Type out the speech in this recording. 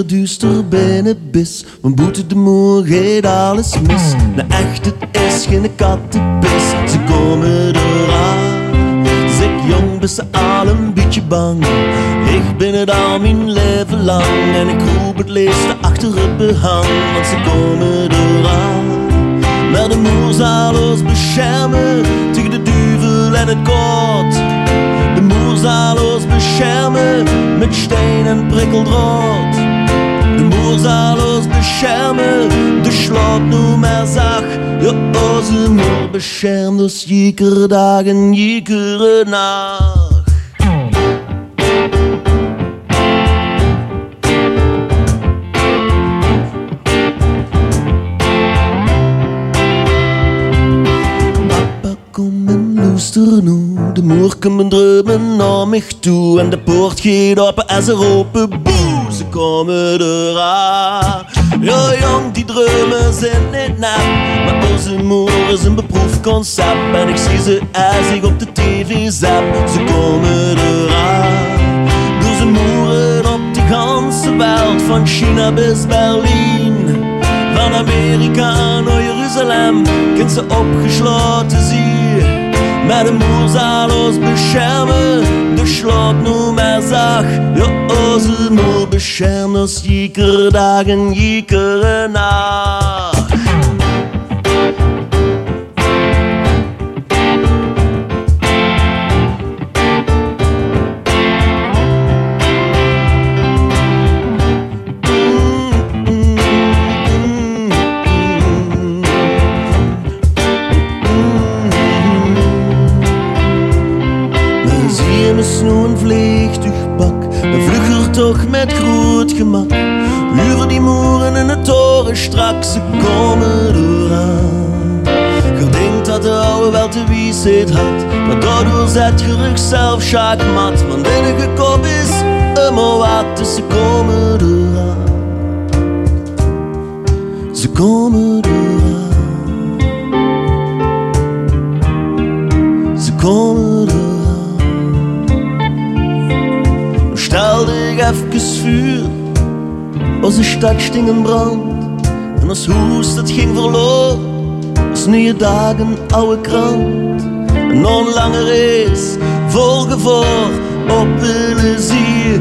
duister binnen bis. Mijn boete de moer geeft alles mis. Nou echt, het is geen kattenpis. Ze komen eraan. Zeg jong, ben ze al een beetje bang. Ik ben het al mijn leven lang. En ik roep het leeste achter het behang. Want ze komen eraan. Maar de moer zal ons beschermen tegen de duivel en het koud. De moer zal ons beschermen met steen en prikkeldraad. Ons beschermen, de slaap nu maar zacht. Ja, onze moer beschermt ons jekere dag en jekere nacht. Luister nu. De moer komt dreumen naar mij toe. En de poort gaat open en ze roepen boe. Ze komen eraan. Ja, jong, die dreumen zijn niet nep. Maar onze moer is een beproefd concept. En ik zie ze ik op de tv zap. Ze komen eraan. Door ze moeren op de ganse wereld. Van China bis Berlin. Van Amerika naar Jeruzalem, kind ze opgesloten zie. Maar de moer zal ons beschermen, de slaap nu maar zacht. Ja, onze toch met groot gemak. Uren die moeren in de toren straks, ze komen eraan. Je denkt dat de oude wel te wiesheid had, maar daardoor zet je rug zelf schaakmat. Want enige kop is immer wat, dus ze komen eraan. Ze komen eraan. Ze komen even vuur, onze stad sting in brand. En ons hoes dat ging verloren, als nieuwe dagen oude krant. En na een lange race, vol gevaar, op willen zie,